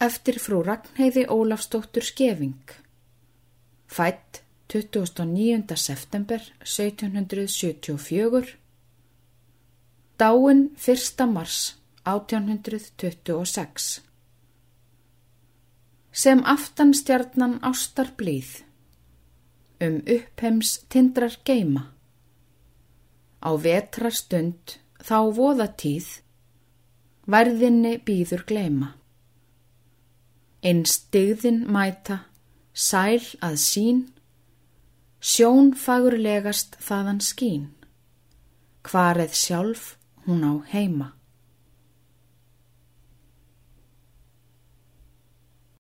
eftir frú Ragnheiði Ólafsdóttur Skeving. Fætt 29. september 1774. Dáin 1. mars 1826. Sem aftanstjarnan ástar blíð. Um uppheims tindrar geima. Á vetrastund þá voða tíð, verðinni býður gleima. Einn stigðin mæta, sæl að sín, sjón fagurlegast þaðan skín, hvareð sjálf hún á heima.